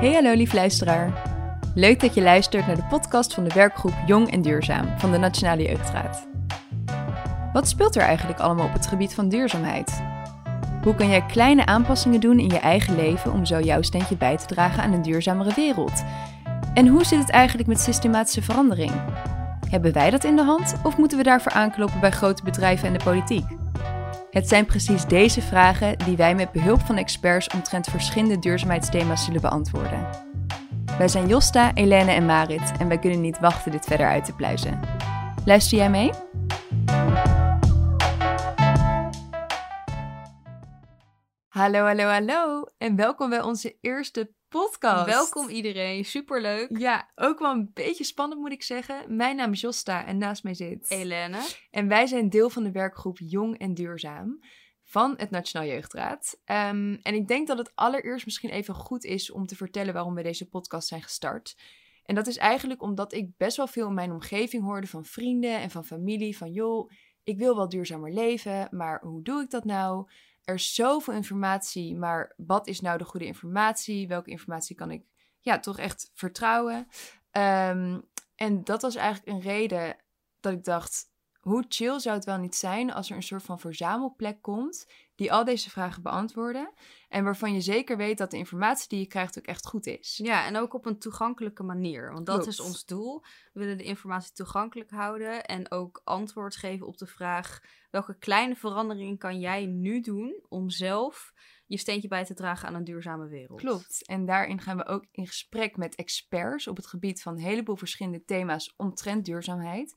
Hey hallo lief luisteraar. Leuk dat je luistert naar de podcast van de werkgroep Jong en Duurzaam van de Nationale Jeugdraad. Wat speelt er eigenlijk allemaal op het gebied van duurzaamheid? Hoe kan jij kleine aanpassingen doen in je eigen leven om zo jouw steentje bij te dragen aan een duurzamere wereld? En hoe zit het eigenlijk met systematische verandering? Hebben wij dat in de hand of moeten we daarvoor aankloppen bij grote bedrijven en de politiek? Het zijn precies deze vragen die wij met behulp van experts omtrent verschillende duurzaamheidsthema's zullen beantwoorden. Wij zijn Josta, Helene en Marit en wij kunnen niet wachten dit verder uit te pluizen. Luister jij mee? Hallo, hallo, hallo en welkom bij onze eerste podcast. Welkom iedereen, superleuk. Ja, ook wel een beetje spannend moet ik zeggen. Mijn naam is Josta en naast mij zit Helene. En wij zijn deel van de werkgroep Jong en Duurzaam van het Nationaal Jeugdraad. Ehm, en ik denk dat het allereerst misschien even goed is om te vertellen waarom we deze podcast zijn gestart. En dat is eigenlijk omdat ik best wel veel in mijn omgeving hoorde van vrienden en van familie van joh, ik wil wel duurzamer leven, maar hoe doe ik dat nou? Er is zoveel informatie, maar wat is nou de goede informatie? Welke informatie kan ik ja, toch echt vertrouwen? Ehm, en dat was eigenlijk een reden dat ik dacht, hoe chill zou het wel niet zijn als er een soort van verzamelplek komt die al deze vragen beantwoorden en waarvan je zeker weet dat de informatie die je krijgt ook echt goed is. Ja, en ook op een toegankelijke manier, want dat is ons doel. We willen de informatie toegankelijk houden en ook antwoord geven op de vraag welke kleine veranderingen kan jij nu doen om zelf je steentje bij te dragen aan een duurzame wereld. Klopt. En daarin gaan we ook in gesprek met experts op het gebied van een heleboel verschillende thema's omtrent duurzaamheid.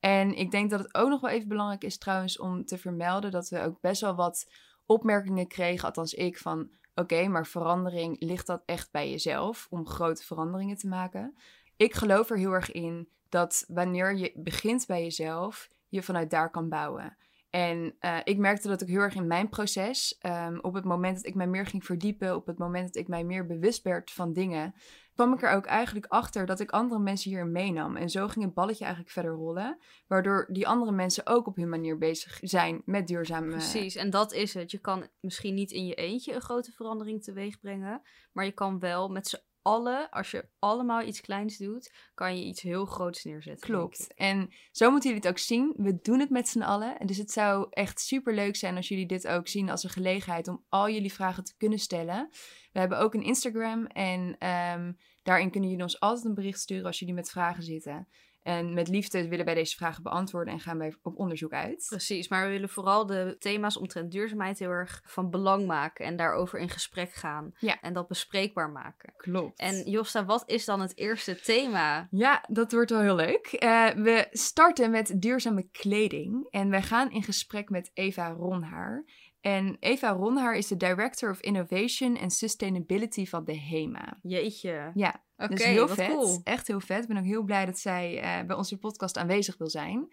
En ik denk dat het ook nog wel even belangrijk is trouwens om te vermelden dat we ook best wel wat opmerkingen kregen, althans ik, van oké, maar verandering ligt dat echt bij jezelf om grote veranderingen te maken. Ik geloof er heel erg in dat wanneer je begint bij jezelf, je vanuit daar kan bouwen. En uh, ik merkte dat ook heel erg in mijn proces, um, op het moment dat ik mij meer ging verdiepen, op het moment dat ik mij meer bewust werd van dingen, kwam ik er ook eigenlijk achter dat ik andere mensen hierin meenam. En zo ging het balletje eigenlijk verder rollen. Waardoor die andere mensen ook op hun manier bezig zijn met duurzame... Precies, en dat is het. Je kan misschien niet in je eentje een grote verandering teweeg brengen. Maar je kan wel met z'n allen, als je allemaal iets kleins doet, kan je iets heel groots neerzetten. Klopt. En zo moeten jullie het ook zien. We doen het met z'n allen. En dus het zou echt super leuk zijn als jullie dit ook zien als een gelegenheid om al jullie vragen te kunnen stellen. We hebben ook een Instagram en ehm, daarin kunnen jullie ons altijd een bericht sturen als jullie met vragen zitten. En met liefde willen wij deze vragen beantwoorden en gaan wij op onderzoek uit. Precies, maar we willen vooral de thema's omtrent duurzaamheid heel erg van belang maken en daarover in gesprek gaan. Ja. En dat bespreekbaar maken. Klopt. En Josta, wat is dan het eerste thema? Ja, dat wordt wel heel leuk. Uh, we starten met duurzame kleding en wij gaan in gesprek met Eva Ronhaar. En Eva Ronhaar is de Director of Innovation and Sustainability van de HEMA. Jeetje. Ja, Oké, dus heel vet. cool. Echt heel vet. Ik ben ook heel blij dat zij uh, bij onze podcast aanwezig wil zijn.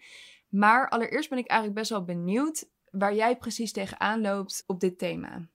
Maar allereerst ben ik eigenlijk best wel benieuwd waar jij precies tegenaan loopt op dit thema.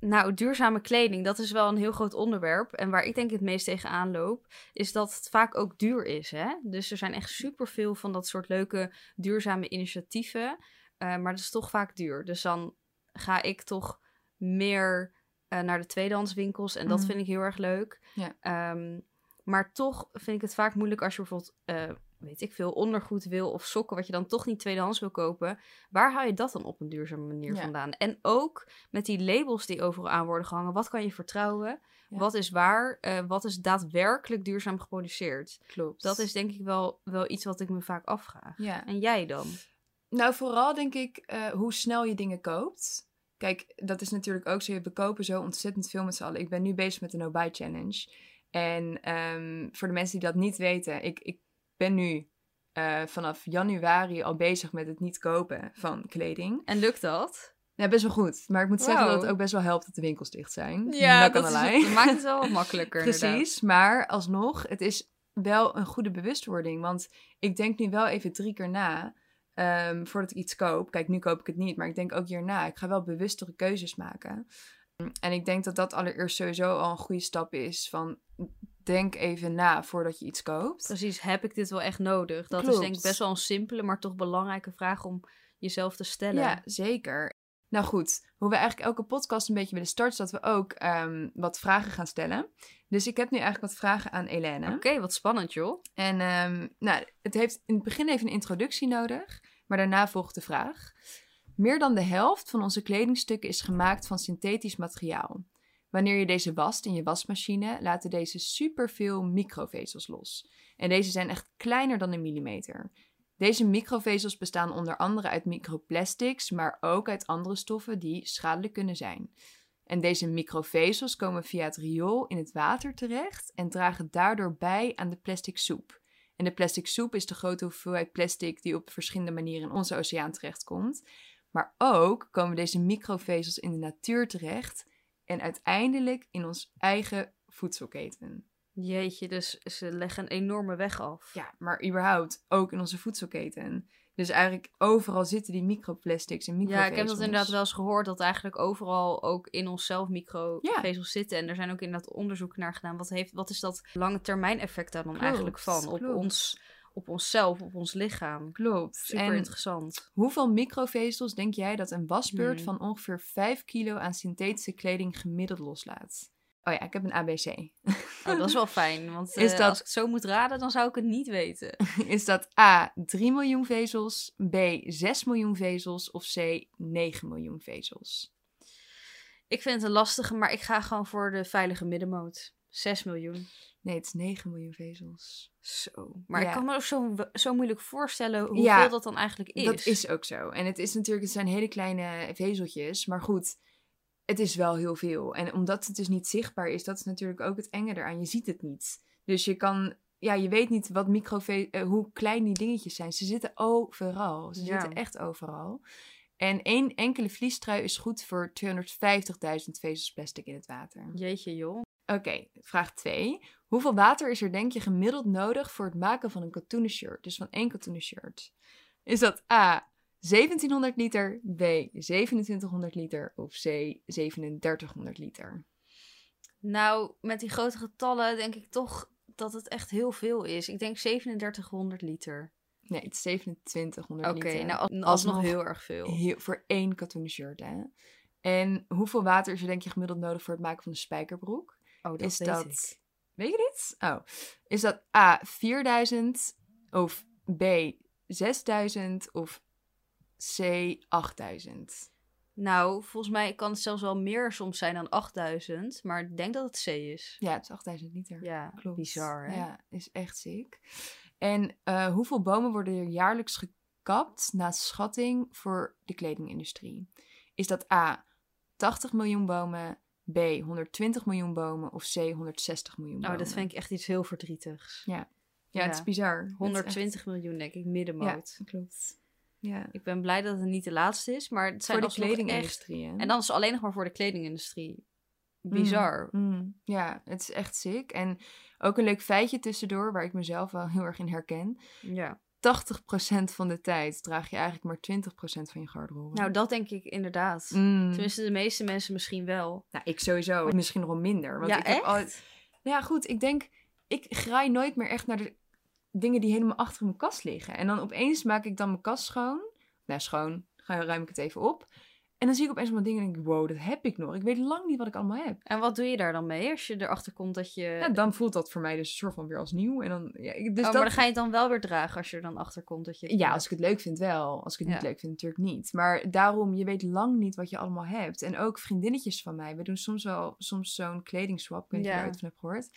Nou, duurzame kleding, dat is wel een heel groot onderwerp. En waar ik denk het meest tegenaan loop, is dat het vaak ook duur is. Hè? Dus er zijn echt superveel van dat soort leuke duurzame initiatieven. Uh, maar dat is toch vaak duur. Dus dan ga ik toch meer uh, naar de tweedehandswinkels. En dat Mhm. vind ik heel erg leuk. Ja. Um, maar toch vind ik het vaak moeilijk als je bijvoorbeeld, uh, weet ik veel, ondergoed wil of sokken, wat je dan toch niet tweedehands wil kopen. Waar haal je dat dan op een duurzame manier Ja. vandaan? En ook met die labels die overal aan worden gehangen. Wat kan je vertrouwen? Ja. Wat is waar? Uh, wat is daadwerkelijk duurzaam geproduceerd? Klopt. Dat is denk ik wel, wel iets wat ik me vaak afvraag. Ja. En jij dan? Nou, vooral denk ik uh, hoe snel je dingen koopt. Kijk, dat is natuurlijk ook zo. We kopen zo ontzettend veel met z'n allen. Ik ben nu bezig met de No Buy Challenge. En um, voor de mensen die dat niet weten, ik, ik ben nu uh, vanaf januari al bezig met het niet kopen van kleding. En lukt dat? Ja, best wel goed. Maar ik moet wow. zeggen dat het ook best wel helpt dat de winkels dicht zijn. Ja, dat, is, dat maakt het wel wat makkelijker. Precies, inderdaad. maar alsnog, het is wel een goede bewustwording. Want ik denk nu wel even drie keer na um, voordat ik iets koop. Kijk, nu koop ik het niet, maar ik denk ook hierna. Ik ga wel bewustere keuzes maken. En ik denk dat dat allereerst sowieso al een goede stap is van denk even na voordat je iets koopt. Precies, heb ik dit wel echt nodig? Dat Klopt. is denk ik best wel een simpele, maar toch belangrijke vraag om jezelf te stellen. Ja, zeker. Nou goed, hoe we eigenlijk elke podcast een beetje willen starten, is dat we ook ehm, wat vragen gaan stellen. Dus ik heb nu eigenlijk wat vragen aan Elene. Oké, wat spannend joh. En ehm, nou, het heeft in het begin even een introductie nodig, maar daarna volgt de vraag. Meer dan de helft van onze kledingstukken is gemaakt van synthetisch materiaal. Wanneer je deze wast in je wasmachine, laten deze superveel microvezels los. En deze zijn echt kleiner dan een millimeter. Deze microvezels bestaan onder andere uit microplastics, maar ook uit andere stoffen die schadelijk kunnen zijn. En deze microvezels komen via het riool in het water terecht en dragen daardoor bij aan de plastic soep. En de plastic soep is de grote hoeveelheid plastic die op verschillende manieren in onze oceaan terechtkomt. Maar ook komen deze microvezels in de natuur terecht en uiteindelijk in ons eigen voedselketen. Jeetje, dus ze leggen een enorme weg af. Ja, maar überhaupt ook in onze voedselketen. Dus eigenlijk overal zitten die microplastics en Ja, microvezels. ik heb dat inderdaad wel eens gehoord dat eigenlijk overal ook in onszelf microvezels zitten. En er zijn ook inderdaad onderzoeken naar gedaan. Wat, heeft, wat is dat lange termijn effect daar dan Klopt, eigenlijk van? Op, klopt. ons, op onszelf, op ons lichaam. Klopt. Super en interessant. hoeveel microvezels denk jij dat een wasbeurt Hmm. van ongeveer 5 kilo aan synthetische kleding gemiddeld loslaat? Oh ja, ik heb een ABC. Oh, dat is wel fijn, want Is eh, dat- als ik het zo moet raden, dan zou ik het niet weten. Is dat A 3 miljoen vezels, B 6 miljoen vezels of C 9 miljoen vezels? Ik vind het een lastige, maar ik ga gewoon voor de veilige middenmoot. 6 miljoen. Nee, het is 9 miljoen vezels. Zo. Maar Ja. ik kan me ook zo, zo moeilijk voorstellen hoeveel Ja, dat dan eigenlijk is. Dat is ook zo. En het is natuurlijk, het zijn hele kleine vezeltjes, maar goed, het is wel heel veel. En omdat het dus niet zichtbaar is, dat is natuurlijk ook het enge eraan. Je ziet het niet. Dus je kan, ja, je weet niet wat microve eh, hoe klein die dingetjes zijn. Ze zitten overal. Ze Ja. zitten echt overal. En één enkele vliestrui is goed voor 250.000 vezels plastic in het water. Jeetje joh. Oké, vraag 2. Hoeveel water is er denk je gemiddeld nodig voor het maken van een katoenen shirt? Dus van één katoenen shirt. Is dat A, 1700 liter, B, 2700 liter of C, 3700 liter? Nou, met die grote getallen denk ik toch dat het echt heel veel is. Ik denk 3700 liter. Nee, het is 2700 Oké, liter. nou als- alsnog Alsnog heel erg veel. Heel- voor één katoenen shirt, hè? En hoeveel water is er denk je gemiddeld nodig voor het maken van een spijkerbroek? Oh, dat is weet dat... ik. Weet je dit? Oh. Is dat A, 4000 of B, 6000 of C, 8000? Nou, volgens mij kan het zelfs wel meer soms zijn dan 8000. Maar ik denk dat het C is. Ja, het is 8000 liter. Ja, Klopt. bizar hè? Ja, is echt ziek. En eh, hoeveel bomen worden er jaarlijks gekapt na schatting voor de kledingindustrie? Is dat A, 80 miljoen bomen, B, 120 miljoen bomen of C, 160 miljoen bomen? Oh, dat vind ik echt iets heel verdrietigs. Ja, het is ja. bizar. Het is 120 miljoen denk ik, middenmoot. Ja, klopt. Ja. Ik ben blij dat het niet de laatste is, maar het zijn Voor de echt... kledingindustrie? En dan is het alleen nog maar voor de kledingindustrie. Bizar. Mm, mm. ja, het is echt sick. En ook een leuk feitje tussendoor, waar ik mezelf wel heel erg in herken. Ja. 80% van de tijd draag je eigenlijk maar 20% van je garderobe. Nou, dat denk ik inderdaad. Mm. Tenminste, de meeste mensen misschien wel. Nou, ik sowieso. Misschien nog wel minder. Want ja, ik heb echt? altijd... Nou ja, goed. Ik denk, ik graai nooit meer echt naar de dingen die helemaal achter mijn kast liggen. En dan opeens maak ik dan mijn kast schoon. Nou, schoon. Ga, ruim ik het even op. En dan zie ik opeens allemaal dingen en denk ik, wow, dat heb ik nog. Ik weet lang niet wat ik allemaal heb. En wat doe je daar dan mee als je erachter komt dat je... Ja, dan voelt dat voor mij dus een soort van weer als nieuw. En dan, ja, dus oh, dat, maar dan ga je het dan wel weer dragen als je er dan achter komt dat je het ja, als ik het leuk vind wel. Als ik het niet leuk vind, natuurlijk niet. Maar daarom, je weet lang niet wat je allemaal hebt. En ook vriendinnetjes van mij. We doen soms wel soms zo'n kledingswap. Ik weet niet of je Ja. er ooit van hebt gehoord.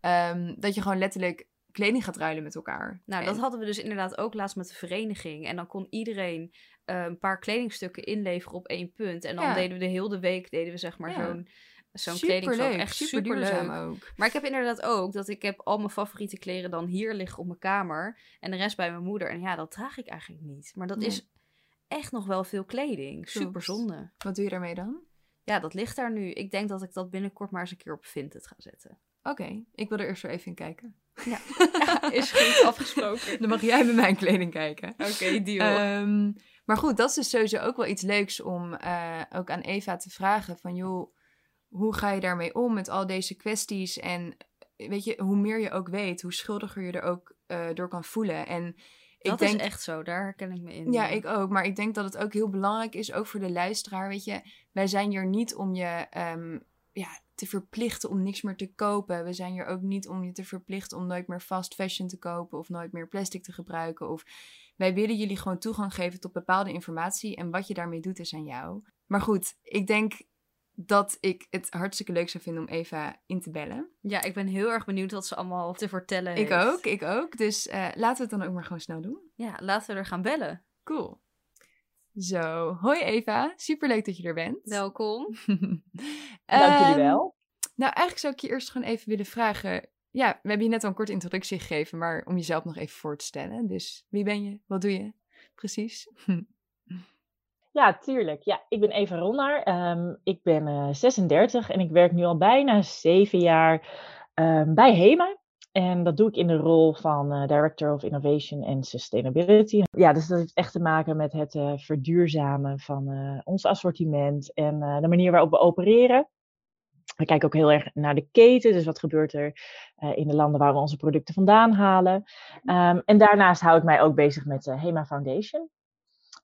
Ehm, dat je gewoon letterlijk kleding gaat ruilen met elkaar. Nou, En- dat hadden we dus inderdaad ook laatst met de vereniging. En dan kon iedereen eh, een paar kledingstukken inleveren op één punt. En dan Ja. deden we de hele week deden we zeg maar Ja. zo'n zo'n kledingswap. Echt super super duurzaam leuk. ook. Maar ik heb inderdaad ook dat ik heb al mijn favoriete kleren dan hier liggen op mijn kamer. En de rest bij mijn moeder. En ja, dat draag ik eigenlijk niet. Maar dat Nee. is echt nog wel veel kleding. Super zonde. Wat doe je daarmee dan? Ja, dat ligt daar nu. Ik denk dat ik dat binnenkort maar eens een keer op Vinted ga zetten. Oké, ik wil er eerst zo even in kijken. Ja, is goed afgesproken. Dan mag jij bij mijn kleding kijken. Oké, deal. Ehm, maar goed, dat is dus sowieso ook wel iets leuks om eh, ook aan Eva te vragen. Van joh, hoe ga je daarmee om met al deze kwesties? En weet je, hoe meer je ook weet, hoe schuldiger je er ook eh, door kan voelen. En Dat ik denk, is echt zo, daar herken ik me in. Ja, ik ook. Maar ik denk dat het ook heel belangrijk is, ook voor de luisteraar. Weet je, wij zijn hier niet om je ehm, ja, te verplichten om niks meer te kopen. We zijn hier ook niet om je te verplichten om nooit meer fast fashion te kopen of nooit meer plastic te gebruiken. Of wij willen jullie gewoon toegang geven tot bepaalde informatie en wat je daarmee doet is aan jou. Maar goed, ik denk dat ik het hartstikke leuk zou vinden om Eva in te bellen. Ja, ik ben heel erg benieuwd wat ze allemaal te vertellen Ik heeft. ook, ik ook. Dus eh, laten we het dan ook maar gewoon snel doen. Ja, laten we er gaan bellen. Cool. Zo, hoi Eva. Superleuk dat je er bent. Welkom. Dank jullie Ehm, wel. Nou, eigenlijk zou ik je eerst gewoon even willen vragen. Ja, we hebben je net al een korte introductie gegeven, maar om jezelf nog even voor te stellen. Dus wie ben je? Wat doe je? Precies. Ja, tuurlijk. Ja, ik ben Eva Ronnaar. Ehm, ik ben eh, 36 en ik werk nu al bijna zeven jaar ehm, bij HEMA. En dat doe ik in de rol van eh, Director of Innovation and Sustainability. Ja, dus dat heeft echt te maken met het eh, verduurzamen van eh, ons assortiment en de manier waarop we opereren. We kijken ook heel erg naar de keten, dus wat gebeurt er in de landen waar we onze producten vandaan halen. Ehm, en daarnaast hou ik mij ook bezig met de HEMA Foundation.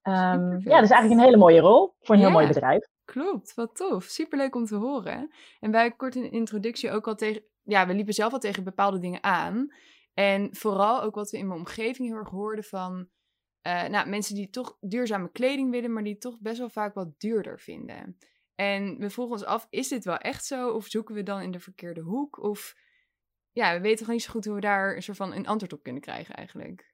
Ehm, ja, dat is eigenlijk een hele mooie rol voor een heel Ja. mooi bedrijf. Klopt, wat tof. Superleuk om te horen. En wij kort in de introductie ook al tegen... Ja, we liepen zelf al tegen bepaalde dingen aan. En vooral ook wat we in mijn omgeving heel erg hoorden van... eh, nou, mensen die toch duurzame kleding willen, maar die toch best wel vaak wat duurder vinden. En we vroegen ons af, is dit wel echt zo? Of zoeken we dan in de verkeerde hoek? Of ja, we weten gewoon niet zo goed hoe we daar een soort van een antwoord op kunnen krijgen eigenlijk.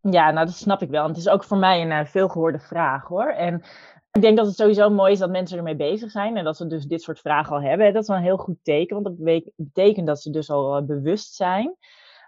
Ja, nou dat snap ik wel. En het is ook voor mij een uh, veelgehoorde vraag hoor. En ik denk dat het sowieso mooi is dat mensen ermee bezig zijn en dat ze dus dit soort vragen al hebben. Dat is wel een heel goed teken, want dat betekent dat ze dus al uh, bewust zijn.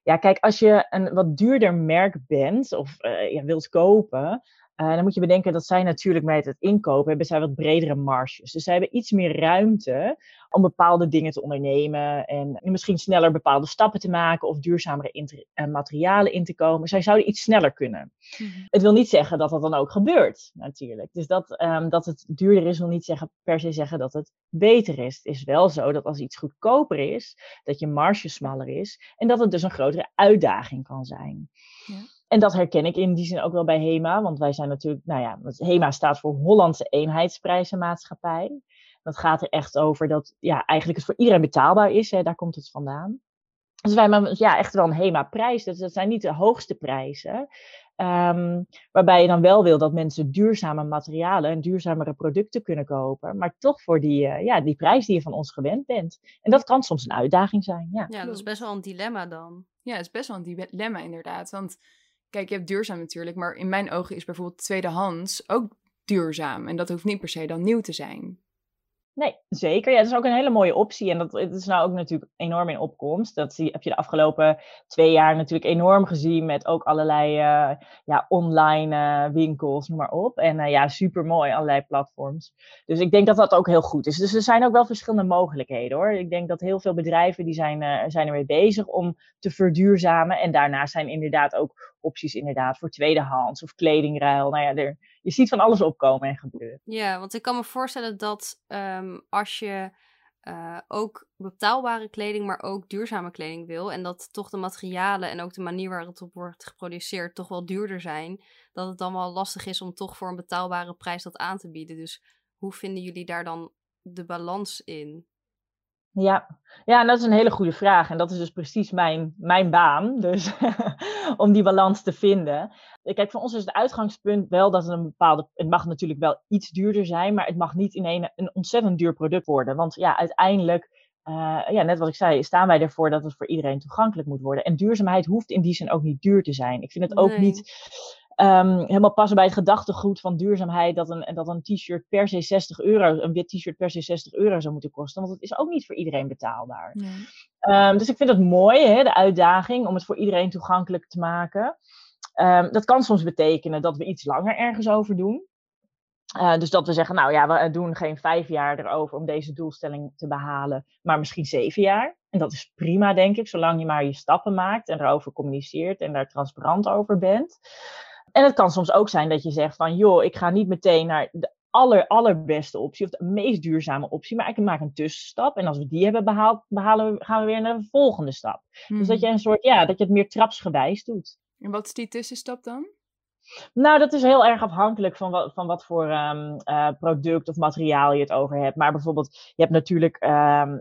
Ja, kijk, als je een wat duurder merk bent of uh, ja, wilt kopen, uh, dan moet je bedenken dat zij natuurlijk met het inkopen hebben zij wat bredere marges. Dus zij hebben iets meer ruimte om bepaalde dingen te ondernemen en misschien sneller bepaalde stappen te maken of duurzamere uh, materialen in te komen. Zij zouden iets sneller kunnen. Mm-hmm. Het wil niet zeggen dat dat dan ook gebeurt, natuurlijk. Dus dat, um, dat het duurder is, wil niet zeggen, per se zeggen dat het beter is. Het is wel zo dat als iets goedkoper is, dat je marge smaller is en dat het dus een grotere uitdaging kan zijn. Ja. En dat herken ik in die zin ook wel bij HEMA, want wij zijn natuurlijk, nou ja, HEMA staat voor Hollandse Eenheidsprijzenmaatschappij. Dat gaat er echt over dat ja, eigenlijk het voor iedereen betaalbaar is, hè, daar komt het vandaan. Dus wij hebben ja, echt wel een HEMA-prijs, dus dat zijn niet de hoogste prijzen. Um, waarbij je dan wel wil dat mensen duurzame materialen en duurzamere producten kunnen kopen, maar toch voor die, uh, ja, die prijs die je van ons gewend bent. En dat kan soms een uitdaging zijn. Ja, ja dat is best wel een dilemma dan. Ja, het is best wel een dilemma inderdaad. Want kijk, je hebt duurzaam natuurlijk, maar in mijn ogen is bijvoorbeeld tweedehands ook duurzaam. En dat hoeft niet per se dan nieuw te zijn. Nee, zeker. Ja, dat is ook een hele mooie optie. En dat het is nou ook natuurlijk enorm in opkomst. Dat zie, heb je de afgelopen twee jaar natuurlijk enorm gezien met ook allerlei uh, ja, online uh, winkels, noem maar op. En uh, ja, super mooi, allerlei platforms. Dus ik denk dat dat ook heel goed is. Dus er zijn ook wel verschillende mogelijkheden hoor. Ik denk dat heel veel bedrijven die zijn, zijn ermee bezig om te verduurzamen. En daarnaast zijn inderdaad ook opties inderdaad voor tweedehands of kledingruil. Nou ja, er, je ziet van alles opkomen en gebeuren. Ja, want ik kan me voorstellen dat um, als je uh, ook betaalbare kleding, maar ook duurzame kleding wil. En dat toch de materialen en ook de manier waarop het op wordt geproduceerd toch wel duurder zijn. Dat het dan wel lastig is om toch voor een betaalbare prijs dat aan te bieden. Dus hoe vinden jullie daar dan de balans in? Ja. ja, en dat is een hele goede vraag. En dat is dus precies mijn, mijn baan. Dus om die balans te vinden. Kijk, voor ons is het uitgangspunt wel dat het een bepaalde. Het mag natuurlijk wel iets duurder zijn, maar het mag niet in een, een ontzettend duur product worden. Want ja, uiteindelijk, uh, ja, net wat ik zei, staan wij ervoor dat het voor iedereen toegankelijk moet worden. En duurzaamheid hoeft in die zin ook niet duur te zijn. Ik vind het ook Nee. niet. Um, helemaal passen bij het gedachtegoed van duurzaamheid dat een, dat een t-shirt per se 60 euro, een wit t-shirt per se 60 euro zou moeten kosten. Want het is ook niet voor iedereen betaalbaar. Nee. Um, dus ik vind het mooi, hè, de uitdaging om het voor iedereen toegankelijk te maken. Um, dat kan soms betekenen dat we iets langer ergens over doen. Uh, dus dat we zeggen, nou ja, we doen geen vijf jaar erover om deze doelstelling te behalen, maar misschien zeven jaar. En dat is prima, denk ik, zolang je maar je stappen maakt en erover communiceert en daar transparant over bent. En het kan soms ook zijn dat je zegt van, joh, ik ga niet meteen naar de aller, allerbeste optie of de meest duurzame optie, maar ik maak een tussenstap. En als we die hebben behaald, behalen we, gaan we weer naar de volgende stap. Dus dat je een soort, ja, dat je het meer trapsgewijs doet. En wat is die tussenstap dan? Nou, dat is heel erg afhankelijk van wat, van wat voor um, uh, product of materiaal je het over hebt. Maar bijvoorbeeld, je hebt natuurlijk, um,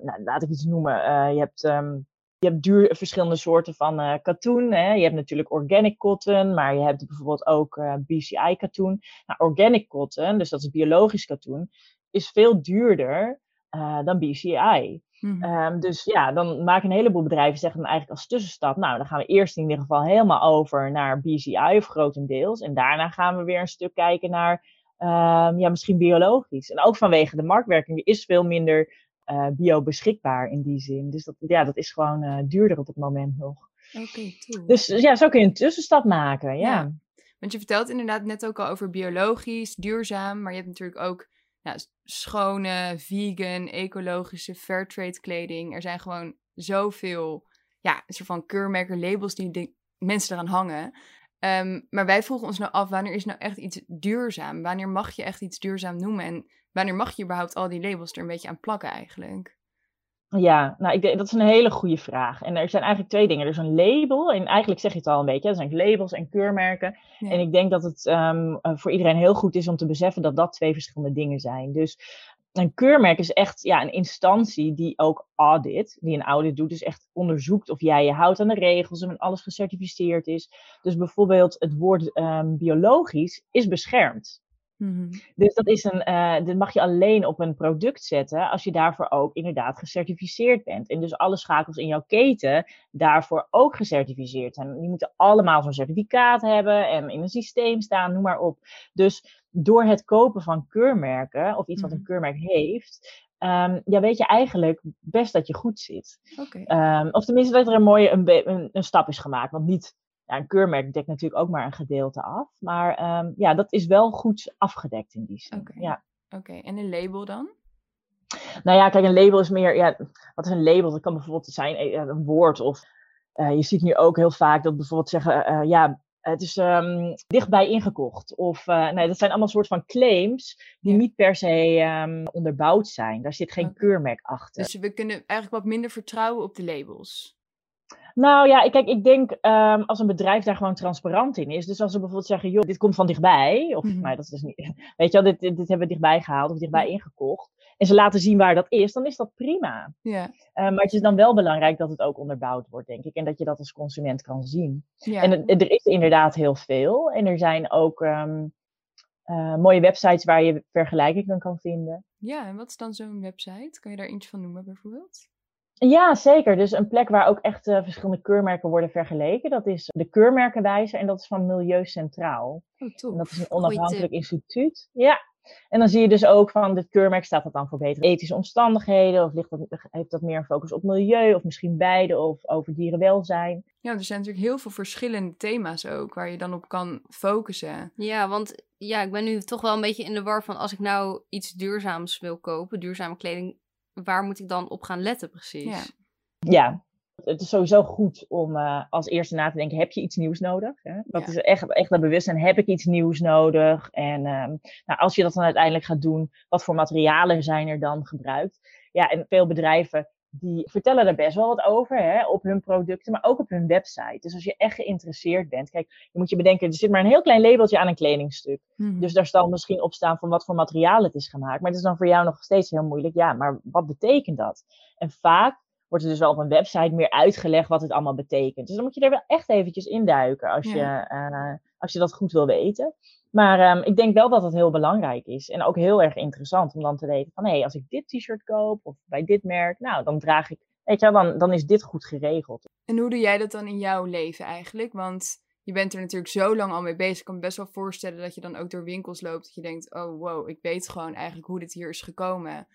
nou, laat ik iets noemen, uh, je hebt um, je hebt duur, verschillende soorten van uh, katoen. Hè. Je hebt natuurlijk organic cotton, maar je hebt bijvoorbeeld ook uh, BCI katoen. Nou, organic cotton, dus dat is biologisch katoen, is veel duurder uh, dan BCI. Mm -hmm. um, dus ja, dan maken een heleboel bedrijven zeggen dan eigenlijk als tussenstap, nou, dan gaan we eerst in ieder geval helemaal over naar BCI of grotendeels. En daarna gaan we weer een stuk kijken naar, um, ja, misschien biologisch. En ook vanwege de marktwerking, die is veel minder uh, bio beschikbaar in die zin. Dus dat, ja, dat is gewoon uh, duurder op het moment nog. Oké, okay, Dus ja, zo kun je een tussenstap maken, ja. ja. Want je vertelt inderdaad net ook al over biologisch, duurzaam, maar je hebt natuurlijk ook ja, schone, vegan, ecologische, fairtrade kleding. Er zijn gewoon zoveel, ja, een soort van keurmerken, labels die de mensen eraan hangen. Um, maar wij vroegen ons nou af, wanneer is nou echt iets duurzaam? Wanneer mag je echt iets duurzaam noemen? En wanneer mag je überhaupt al die labels er een beetje aan plakken eigenlijk? Ja, nou, ik denk, dat is een hele goede vraag. En er zijn eigenlijk twee dingen. Er is een label, en eigenlijk zeg je het al een beetje, er zijn labels en keurmerken. Ja. En ik denk dat het um, voor iedereen heel goed is om te beseffen dat dat twee verschillende dingen zijn. Dus een keurmerk is echt ja, een instantie die ook audit, die een audit doet, dus echt onderzoekt of jij je houdt aan de regels en alles gecertificeerd is. Dus bijvoorbeeld het woord um, biologisch is beschermd. Mm-hmm. Dus dat is een, uh, dit mag je alleen op een product zetten als je daarvoor ook inderdaad gecertificeerd bent. En dus alle schakels in jouw keten daarvoor ook gecertificeerd zijn. Die moeten allemaal zo'n certificaat hebben en in een systeem staan, noem maar op. Dus door het kopen van keurmerken, of iets wat een keurmerk heeft, um, ja, weet je eigenlijk best dat je goed zit. Okay. Um, of tenminste dat er een mooie een, een, een stap is gemaakt. Want niet ja, een keurmerk dekt natuurlijk ook maar een gedeelte af. Maar um, ja, dat is wel goed afgedekt in die zin. Oké, ja. okay. en een label dan? Nou ja, kijk, een label is meer, ja, wat is een label? Dat kan bijvoorbeeld zijn een woord of uh, je ziet nu ook heel vaak dat bijvoorbeeld zeggen, uh, ja, het is um, dichtbij ingekocht. Of uh, nee, dat zijn allemaal soort van claims die ja. niet per se um, onderbouwd zijn. Daar zit geen okay. keurmerk achter. Dus we kunnen eigenlijk wat minder vertrouwen op de labels. Nou ja, kijk, ik denk um, als een bedrijf daar gewoon transparant in is. Dus als ze bijvoorbeeld zeggen, joh, dit komt van dichtbij. Of, mm -hmm. nou, dat is dus niet, weet je wel, dit, dit, hebben we dichtbij gehaald of dichtbij mm. ingekocht. En ze laten zien waar dat is, dan is dat prima. Uh, maar het is dan wel belangrijk dat het ook onderbouwd wordt, denk ik. En dat je dat als consument kan zien. En het, er is inderdaad heel veel. En er zijn ook um, uh, mooie websites waar je vergelijkingen kan vinden. Ja, en wat is dan zo'n website? Kan je daar eentje van noemen bijvoorbeeld? Ja, zeker. Dus een plek waar ook echt uh, verschillende keurmerken worden vergeleken. Dat is de Keurmerkenwijzer en dat is van Milieu Centraal. Oh, en dat is een onafhankelijk instituut. Ja. En dan zie je dus ook van dit keurmerk staat dat dan voor betere ethische omstandigheden of ligt dat, heeft dat meer een focus op milieu of misschien beide of over dierenwelzijn. Ja, er zijn natuurlijk heel veel verschillende thema's ook waar je dan op kan focussen. Ja, want ja, ik ben nu toch wel een beetje in de war van als ik nou iets duurzaams wil kopen, duurzame kleding, waar moet ik dan op gaan letten precies? Ja, ja. het is sowieso goed om uh, als eerste na te denken, heb je iets nieuws nodig? Hè? Dat ja. is echt, echt dat bewustzijn, heb ik iets nieuws nodig? En um, nou, als je dat dan uiteindelijk gaat doen, wat voor materialen zijn er dan gebruikt? Ja, en veel bedrijven die vertellen er best wel wat over hè, op hun producten, maar ook op hun website. Dus als je echt geïnteresseerd bent, kijk, je moet je bedenken, er zit maar een heel klein labeltje aan een kledingstuk. Mhm. Dus daar zal misschien op staan van wat voor materiaal het is gemaakt. Maar het is dan voor jou nog steeds heel moeilijk. Ja, maar wat betekent dat? En vaak wordt er dus wel op een website meer uitgelegd wat het allemaal betekent. Dus dan moet je er wel echt eventjes induiken als, Ja. je, uh, als je dat goed wil weten. Maar um, ik denk wel dat het heel belangrijk is. En ook heel erg interessant om dan te weten van... hé, hey, als ik dit t-shirt koop of bij dit merk... nou, dan draag ik... weet je wel, dan, dan is dit goed geregeld. En hoe doe jij dat dan in jouw leven eigenlijk? Want je bent er natuurlijk zo lang al mee bezig. Ik kan me best wel voorstellen dat je dan ook door winkels loopt... dat je denkt, oh wow, ik weet gewoon eigenlijk hoe dit hier is gekomen.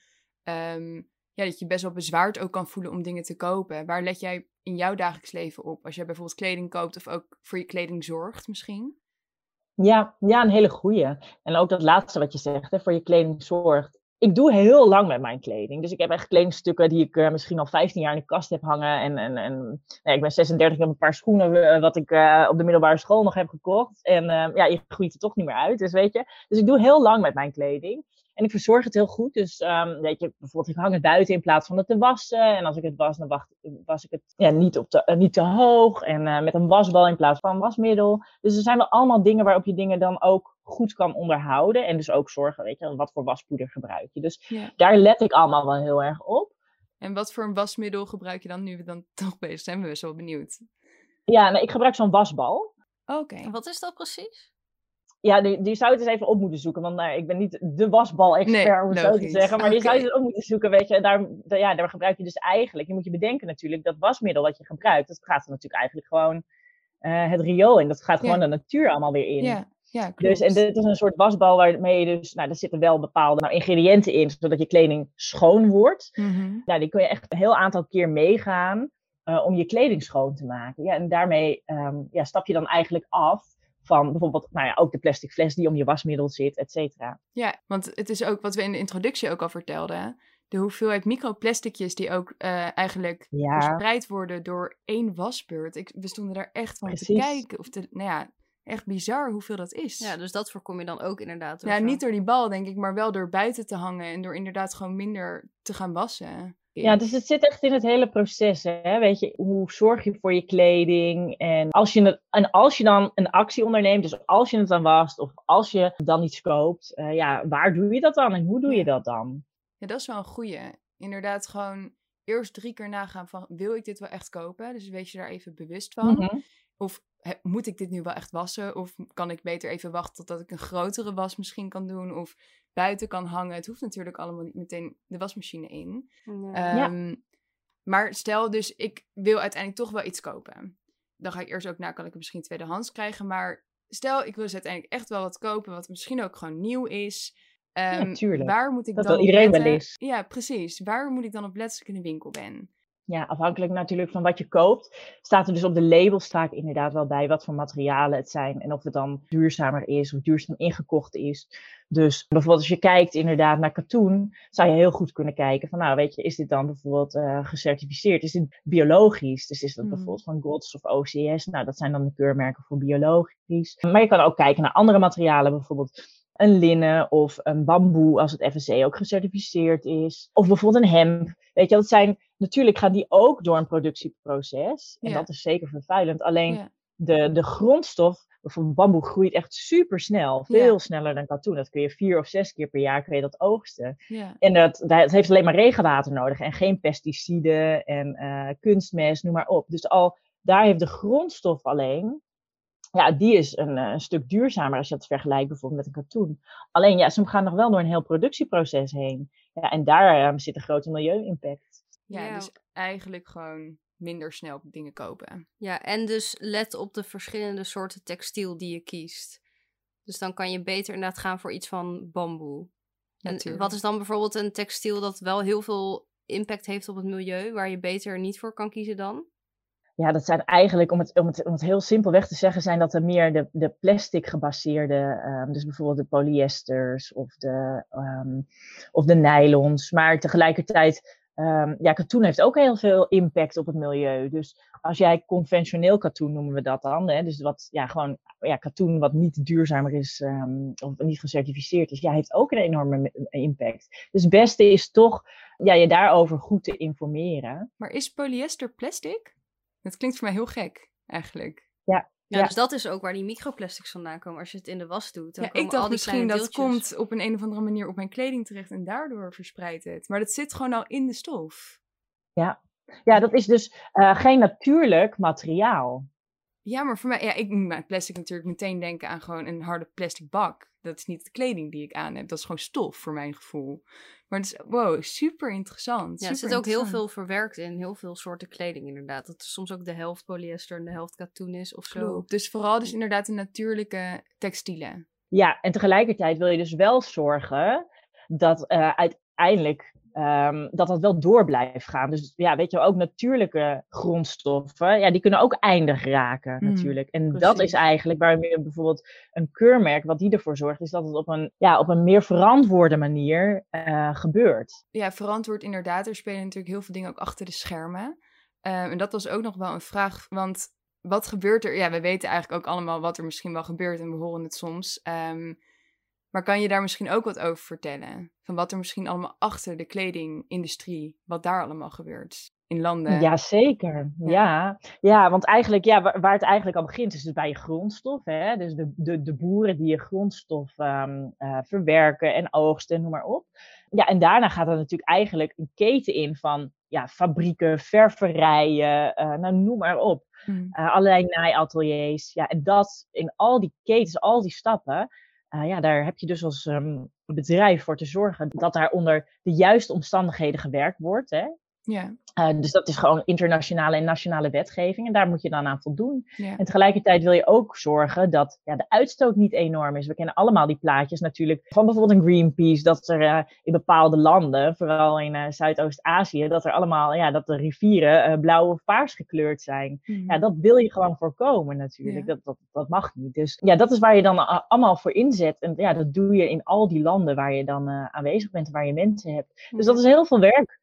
Um, ja, dat je best wel bezwaard ook kan voelen om dingen te kopen. Waar let jij in jouw dagelijks leven op? Als jij bijvoorbeeld kleding koopt of ook voor je kleding zorgt misschien? Ja, ja, een hele goeie. En ook dat laatste wat je zegt, hè, voor je kleding zorgt. Ik doe heel lang met mijn kleding. Dus ik heb echt kledingstukken die ik uh, misschien al 15 jaar in de kast heb hangen. En, en, en nee, ik ben 36, ik heb een paar schoenen uh, wat ik uh, op de middelbare school nog heb gekocht. En ja, je groeit er toch niet meer uit, dus weet je. Dus ik doe heel lang met mijn kleding. En ik verzorg het heel goed. Dus um, weet je, bijvoorbeeld ik hang het buiten in plaats van het te wassen. En als ik het was, dan wacht, was ik het ja, niet, op te, niet te hoog. En uh, met een wasbal in plaats van wasmiddel. Dus er zijn wel allemaal dingen waarop je dingen dan ook goed kan onderhouden. En dus ook zorgen, weet je, wat voor waspoeder gebruik je. Dus ja. daar let ik allemaal wel heel erg op. En wat voor een wasmiddel gebruik je dan nu we dan toch bezig zijn? We zijn wel benieuwd. Ja, nou, ik gebruik zo'n wasbal. Oké. Wat is dat precies? Ja, die, die zou het eens even op moeten zoeken. Want nou, ik ben niet de wasbal-expert, om het zo te zeggen. Maar die zou je op moeten zoeken, weet je. En daar, ja, daar gebruik je dus eigenlijk... Je moet je bedenken natuurlijk, dat wasmiddel wat je gebruikt... dat gaat er natuurlijk eigenlijk gewoon uh, het riool in. Dat gaat gewoon de natuur allemaal weer in. Ja. Ja, dus, en dit is een soort wasbal waarmee je dus, nou, er zitten wel bepaalde nou, ingrediënten in, zodat je kleding schoon wordt. Mm Nou, die kun je echt een heel aantal keer meegaan uh, om je kleding schoon te maken. Ja, en daarmee um, ja, stap je dan eigenlijk af van bijvoorbeeld nou ja, ook de plastic fles die om je wasmiddel zit, et cetera. Ja, want het is ook wat we in de introductie ook al vertelden. De hoeveelheid microplasticjes die ook uh, eigenlijk ja. verspreid worden door één wasbeurt. Ik, we stonden daar echt van Precies. te kijken. Of te, nou ja, echt bizar hoeveel dat is. Ja, dus dat voorkom je dan ook inderdaad. Ja, niet door die bal denk ik, maar wel door buiten te hangen en door inderdaad gewoon minder te gaan wassen. Ja, dus het zit echt in het hele proces. Hè? Weet je, hoe zorg je voor je kleding? En als je, het, en als je dan een actie onderneemt, dus als je het dan wast of als je dan iets koopt, uh, ja, waar doe je dat dan en hoe doe je dat dan? Ja, dat is wel een goeie. Inderdaad, gewoon eerst drie keer nagaan van, wil ik dit wel echt kopen? Dus wees je daar even bewust van. Mm -hmm. Of moet ik dit nu wel echt wassen? Of kan ik beter even wachten totdat ik een grotere was misschien kan doen? Of buiten kan hangen. Het hoeft natuurlijk allemaal niet meteen de wasmachine in. Um, maar stel dus, ik wil uiteindelijk toch wel iets kopen. Dan ga ik eerst ook naar, kan ik het misschien tweedehands krijgen. Maar stel, ik wil dus uiteindelijk echt wel wat kopen, wat misschien ook gewoon nieuw is. Um, ja, waar moet ik dat dan iedereen wel eens. Ja, precies. Waar moet ik dan op letten als ik in de winkel ben? Ja, afhankelijk natuurlijk van wat je koopt, staat er dus op de labels vaak inderdaad wel bij wat voor materialen het zijn en of het dan duurzamer is of duurzaam ingekocht is. Dus bijvoorbeeld als je kijkt inderdaad naar katoen, zou je heel goed kunnen kijken van nou weet je, is dit dan bijvoorbeeld uh, gecertificeerd? Is dit biologisch? Dus is dat Mhm. bijvoorbeeld van GOTS of OCS? Nou, dat zijn dan de keurmerken voor biologisch. Maar je kan ook kijken naar andere materialen, bijvoorbeeld een linnen of een bamboe, als het FSC ook gecertificeerd is. Of bijvoorbeeld een hemp. Weet je, dat zijn, natuurlijk gaan die ook door een productieproces. En Ja. dat is zeker vervuilend. Alleen Ja. de, de grondstof, bijvoorbeeld bamboe, groeit echt super snel. Veel sneller dan katoen. Dat kun je vier of zes keer per jaar kun je dat oogsten. Ja. En dat, dat heeft alleen maar regenwater nodig. En geen pesticiden en eh, kunstmest, noem maar op. Dus al daar heeft de grondstof alleen ja, die is een, eh, een stuk duurzamer als je dat vergelijkt bijvoorbeeld met een katoen. Alleen ja, ze gaan nog wel door een heel productieproces heen. Ja, en daar eh, zit een grote milieu-impact. Ja, Ja. dus eigenlijk gewoon minder snel dingen kopen. Ja, en dus let op de verschillende soorten textiel die je kiest. Dus dan kan je beter inderdaad gaan voor iets van bamboe. En Natuurlijk. wat is dan bijvoorbeeld een textiel dat wel heel veel impact heeft op het milieu, waar je beter niet voor kan kiezen dan? Ja, dat zijn eigenlijk, om het, om het, om het heel simpelweg te zeggen, zijn dat er meer de, de plastic gebaseerde, ehm, dus bijvoorbeeld de polyesters of de, ehm, of de nylons. Maar tegelijkertijd, ehm, ja, katoen heeft ook heel veel impact op het milieu. Dus als jij conventioneel katoen noemen we dat dan, hè, dus wat, ja, gewoon, ja, katoen wat niet duurzamer is ehm, of niet gecertificeerd is, ja, heeft ook een enorme me- impact. Dus het beste is toch, ja, je daarover goed te informeren. Maar is polyester plastic? Dat klinkt voor mij heel gek, eigenlijk. Ja, Ja. dus dat is ook waar die microplastics vandaan komen. Als je het in de was doet, dan Ja, komen ik dacht al die misschien dat deeltjes. komt op een, een of andere manier op mijn kleding terecht en daardoor verspreidt het. Maar dat zit gewoon al in de stof. Ja, dat is dus eh, geen natuurlijk materiaal. Ja, maar voor mij, ja, ik moet met plastic natuurlijk meteen denken aan gewoon een harde plastic bak. Dat is niet de kleding die ik aan heb, dat is gewoon stof voor mijn gevoel. Maar het is, wow, super interessant. Ja, er zit ook heel veel verwerkt in, heel veel soorten kleding inderdaad. Dat er soms ook de helft polyester en de helft katoen is of zo. Klopt. Dus vooral dus inderdaad de natuurlijke textielen. Ja, en tegelijkertijd wil je dus wel zorgen dat eh, uiteindelijk ehm, dat dat wel door blijft gaan. Dus ja, weet je, ook natuurlijke grondstoffen, ja, die kunnen ook eindig raken Mm, natuurlijk. En dat is eigenlijk waarom je bijvoorbeeld een keurmerk, wat die ervoor zorgt, is dat het op een, ja, op een meer verantwoorde manier eh, gebeurt. Ja, verantwoord inderdaad. Er spelen natuurlijk heel veel dingen ook achter de schermen. Ehm, en dat was ook nog wel een vraag, want wat gebeurt er? Ja, we weten eigenlijk ook allemaal wat er misschien wel gebeurt en we horen het soms. Ehm, Maar kan je daar misschien ook wat over vertellen? Van wat er misschien allemaal achter de kledingindustrie, wat daar allemaal gebeurt in landen? Ja, zeker. Ja, ja. want eigenlijk, ja, waar, het eigenlijk al begint, is dus bij je grondstof. Hè? Dus de, de, de boeren die je grondstof um, verwerken en oogsten, noem maar op. Ja, en daarna gaat er natuurlijk eigenlijk een keten in van ja, fabrieken, ververijen, uh, nou, noem maar op. Mm. Uh, allerlei naaiateliers. Ja, en dat in al die ketens, al die stappen, uh, ja, daar heb je dus als um, bedrijf voor te zorgen dat daar onder de juiste omstandigheden gewerkt wordt. Hè? Ja. Uh, dus dat is gewoon internationale en nationale wetgeving. En daar moet je dan aan voldoen. En tegelijkertijd wil je ook zorgen dat ja, de uitstoot niet enorm is. We kennen allemaal die plaatjes natuurlijk van bijvoorbeeld een Greenpeace. Dat er uh, in bepaalde landen, vooral in uh, Zuidoost-Azië, dat er allemaal, ja, dat de rivieren blauw of paars gekleurd zijn. Mm. Ja, dat wil je gewoon voorkomen natuurlijk. Dat, dat, dat mag niet. Dus ja, dat is waar je dan allemaal voor inzet. En ja, dat doe je in al die landen waar je dan aanwezig bent, waar je mensen hebt. Dus dat is heel veel werk.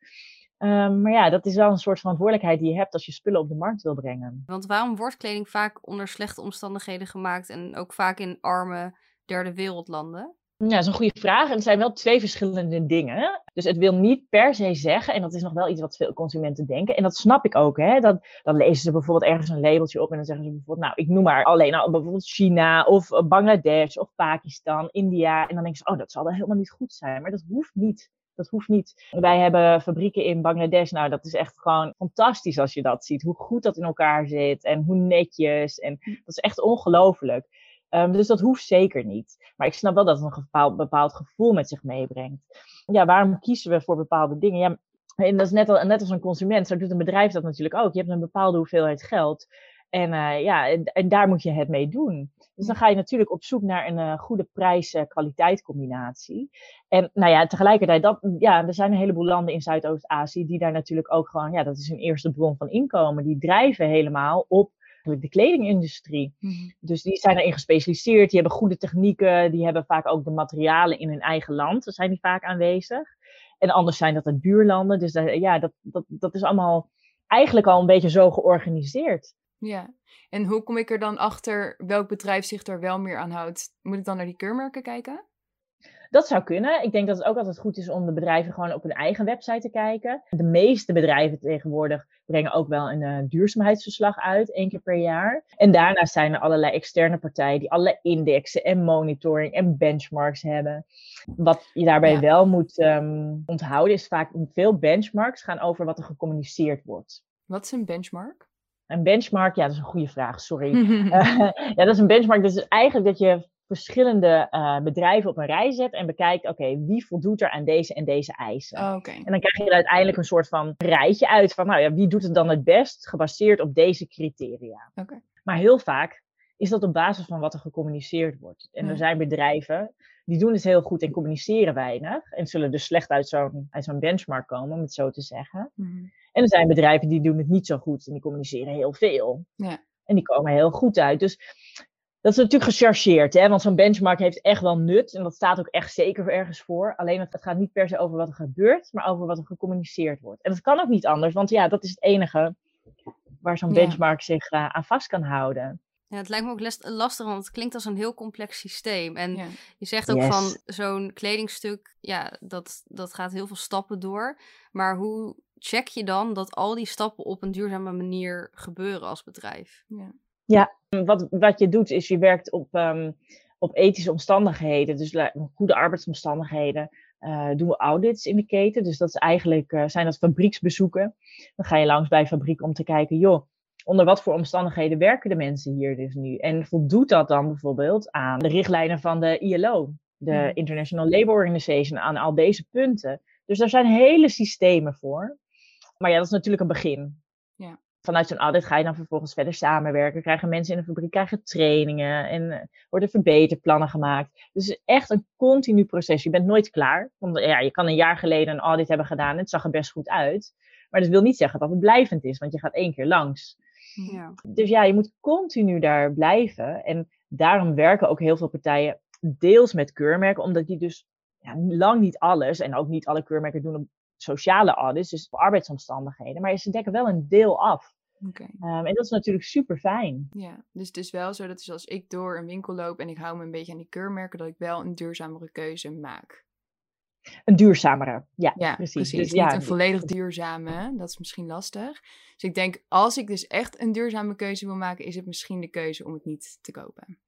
Um, maar ja, dat is wel een soort verantwoordelijkheid die je hebt als je spullen op de markt wil brengen. Want waarom wordt kleding vaak onder slechte omstandigheden gemaakt en ook vaak in arme derde wereldlanden? Ja, dat is een goede vraag. En het zijn wel twee verschillende dingen. Dus het wil niet per se zeggen, en dat is nog wel iets wat veel consumenten denken. En dat snap ik ook. Hè? Dat, dan lezen ze bijvoorbeeld ergens een labeltje op en dan zeggen ze bijvoorbeeld, nou, ik noem maar alleen al bijvoorbeeld China of Bangladesh of Pakistan, India. En dan denken ze, oh, dat zal wel helemaal niet goed zijn. Maar dat hoeft niet. Dat hoeft niet. Wij hebben fabrieken in Bangladesh. Nou, dat is echt gewoon fantastisch als je dat ziet. Hoe goed dat in elkaar zit en hoe netjes. En hm. dat is echt ongelooflijk. Um, dus dat hoeft zeker niet. Maar ik snap wel dat het een bepaald, bepaald gevoel met zich meebrengt. Ja, waarom kiezen we voor bepaalde dingen? Ja, en dat is net, al, net als een consument. Zo doet een bedrijf dat natuurlijk ook. Je hebt een bepaalde hoeveelheid geld. En uh, ja, en, en, daar moet je het mee doen. Dus dan ga je natuurlijk op zoek naar een uh, goede prijs-kwaliteit combinatie. En nou ja, tegelijkertijd, dat, ja, er zijn een heleboel landen in Zuidoost-Azië die daar natuurlijk ook gewoon, ja, dat is hun eerste bron van inkomen. Die drijven helemaal op de kledingindustrie. Mhm. Dus die zijn erin gespecialiseerd, die hebben goede technieken, die hebben vaak ook de materialen in hun eigen land, daar zijn die vaak aanwezig. En anders zijn dat het buurlanden. Dus ja, dat, dat, dat is allemaal eigenlijk al een beetje zo georganiseerd. Ja, en hoe kom ik er dan achter welk bedrijf zich er wel meer aan houdt? Moet ik dan naar die keurmerken kijken? Dat zou kunnen. Ik denk dat het ook altijd goed is om de bedrijven gewoon op hun eigen website te kijken. De meeste bedrijven tegenwoordig brengen ook wel een uh, duurzaamheidsverslag uit, één keer per jaar. En daarnaast zijn er allerlei externe partijen die allerlei indexen en monitoring en benchmarks hebben. Wat je daarbij wel moet um, onthouden is vaak veel benchmarks gaan over wat er gecommuniceerd wordt. Wat is een benchmark? Een benchmark, ja, dat is een goede vraag, sorry. uh, ja, dat is een benchmark. Dus eigenlijk dat je verschillende uh, bedrijven op een rij zet en bekijkt, oké, wie voldoet er aan deze en deze eisen? Oh, okay. En dan krijg je er uiteindelijk een soort van rijtje uit van, nou ja, wie doet het dan het best, gebaseerd op deze criteria. Okay. Maar heel vaak is dat op basis van wat er gecommuniceerd wordt. En er zijn bedrijven die doen het heel goed en communiceren weinig en zullen dus slecht uit zo'n zo'n benchmark komen, om het zo te zeggen. Mm En er zijn bedrijven die doen het niet zo goed en die communiceren heel veel. Ja. En die komen heel goed uit. Dus dat is natuurlijk gechargeerd, hè? want zo'n benchmark heeft echt wel nut. En dat staat ook echt zeker ergens voor. Alleen het, gaat niet per se over wat er gebeurt, maar over wat er gecommuniceerd wordt. En dat kan ook niet anders, want ja, dat is het enige waar zo'n benchmark zich uh, aan vast kan houden. Ja, het lijkt me ook lastig, want het klinkt als een heel complex systeem. En je zegt ook van zo'n kledingstuk, ja, dat, dat gaat heel veel stappen door. Maar hoe check je dan dat al die stappen op een duurzame manier gebeuren als bedrijf? Ja. Ja, wat, wat je doet is je werkt op, um, op ethische omstandigheden, dus goede arbeidsomstandigheden. Uh, doen we audits in de keten, dus dat is eigenlijk, uh, zijn dat fabrieksbezoeken. Dan ga je langs bij fabriek om te kijken, joh, onder wat voor omstandigheden werken de mensen hier dus nu? En voldoet dat dan bijvoorbeeld aan de richtlijnen van de ILO, de International Labour Organization, aan al deze punten? Dus daar zijn hele systemen voor. Maar ja, dat is natuurlijk een begin. Ja vanuit zo'n audit ga je dan vervolgens verder samenwerken. Krijgen mensen in de fabriek krijgen trainingen en uh, worden verbeterplannen gemaakt. Dus het is echt een continu proces. Je bent nooit klaar. Want ja, je kan een jaar geleden een audit hebben gedaan en het zag er best goed uit. Maar dat wil niet zeggen dat het blijvend is, want je gaat één keer langs. Ja. Dus ja, je moet continu daar blijven. En daarom werken ook heel veel partijen deels met keurmerken, omdat die dus ja, lang niet alles en ook niet alle keurmerken doen op sociale audits, dus arbeidsomstandigheden. Maar ze dekken wel een deel af. Oké. Ehm, en dat is natuurlijk super fijn. Ja, dus het is wel zo dat dus als ik door een winkel loop en ik hou me een beetje aan die keurmerken, dat ik wel een duurzamere keuze maak. Een duurzamere, ja, Ja, precies. precies. Dus Niet ja, een volledig duurzame, dat is misschien lastig. Dus ik denk, als ik dus echt een duurzame keuze wil maken, is het misschien de keuze om het niet te kopen.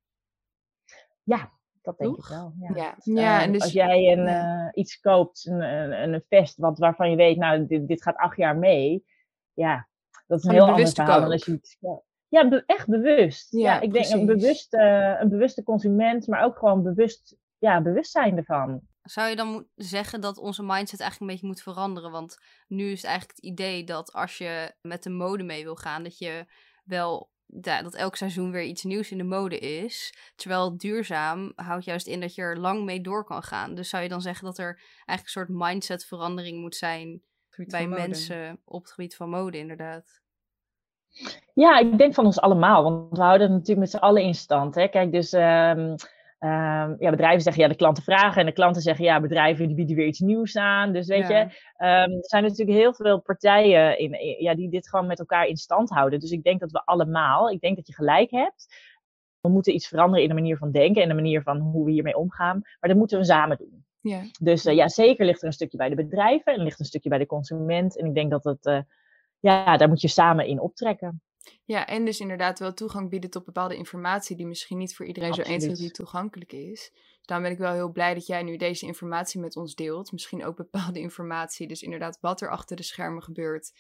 Dat denk ik wel. Ja. Ja, ja ehm, en dus... als jij een, eh, iets koopt, een, een, een vest wat, waarvan je weet, nou, dit, dit gaat acht jaar mee. Ja, dat is een heel ander verhaal dan koop. als je iets koopt. Ja, be- echt bewust. Ja, Ja, ik denk een precies. bewuste, een bewuste consument, maar ook gewoon bewust, ja, bewustzijn ervan. Zou je dan zeggen dat onze mindset eigenlijk een beetje moet veranderen? Want nu is het eigenlijk het idee dat als je met de mode mee wil gaan, dat je wel ja, dat elk seizoen weer iets nieuws in de mode is. Terwijl duurzaam houdt juist in dat je er lang mee door kan gaan. Dus zou je dan zeggen dat er eigenlijk een soort mindset verandering moet zijn bij mensen op het gebied van mode, inderdaad? Ja, ik denk van ons allemaal, want we houden het natuurlijk met z'n allen in stand. Hè? Kijk, dus ehm, ehm, ja, bedrijven zeggen ja, de klanten vragen en de klanten zeggen ja, bedrijven die bieden weer iets nieuws aan. Dus weet Ja. je, ehm, er zijn natuurlijk heel veel partijen in, in- ja, die dit gewoon met elkaar in stand houden. Dus ik denk dat we allemaal, ik denk dat je gelijk hebt. We moeten iets veranderen in de manier van denken en de manier van hoe we hiermee omgaan. Maar dat moeten we samen doen. Ja, Dus eh, ja, zeker ligt er een stukje bij de bedrijven en ligt een stukje bij de consument. En ik denk dat het, eh, ja, daar moet je samen in optrekken. Ja, en dus inderdaad wel toegang bieden tot bepaalde informatie die misschien niet voor iedereen zo 1, 2, 3 Absoluut. toegankelijk is. Dus daarom ben ik wel heel blij dat jij nu deze informatie met ons deelt. Misschien ook bepaalde informatie, dus inderdaad wat er achter de schermen gebeurt.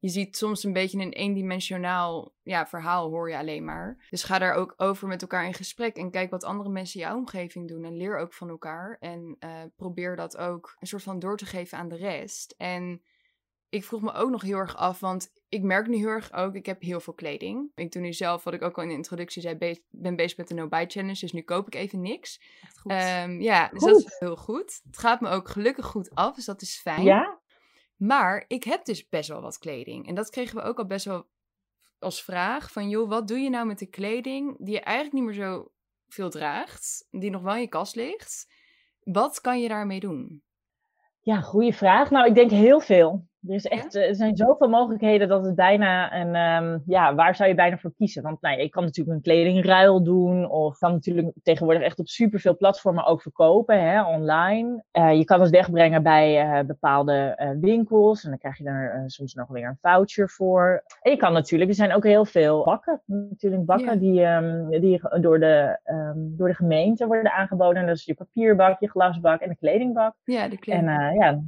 Je ziet soms een beetje een eendimensionaal ja, verhaal, hoor je alleen maar. Dus ga daar ook over met elkaar in gesprek en kijk wat andere mensen in jouw omgeving doen. En leer ook van elkaar en eh, probeer dat ook een soort van door te geven aan de rest. En ik vroeg me ook nog heel erg af, want ik merk nu heel erg ook, ik heb heel veel kleding. Ik doe nu zelf, wat ik ook al in de introductie zei, be- ben bezig met de no-buy challenge, dus nu koop ik even niks. Goed. Ehm, ja, dus Goed. dat is heel goed. Het gaat me ook gelukkig goed af, dus dat is fijn. Ja? Maar ik heb dus best wel wat kleding. En dat kregen we ook al best wel als vraag. Van joh, wat doe je nou met de kleding die je eigenlijk niet meer zo veel draagt. Die nog wel in je kast ligt. Wat kan je daarmee doen? Ja, goede vraag. Nou, ik denk heel veel. Er, is echt, eh, er zijn zoveel mogelijkheden dat het bijna een. ehm, ja, waar zou je bijna voor kiezen? Want nou, ik kan natuurlijk een kledingruil doen. Of kan natuurlijk tegenwoordig echt op superveel platformen ook verkopen, hè, online. Eh, je kan het wegbrengen bij eh, bepaalde winkels. En dan krijg je eh, soms nog weer een voucher voor. En je kan natuurlijk, er zijn ook heel veel bakken. Natuurlijk bakken Ja. die, ehm, die door, de, ehm, door de gemeente worden aangeboden. En dat is je papierbak, je glasbak en de kledingbak. Ja, de En kleding. eh, ja,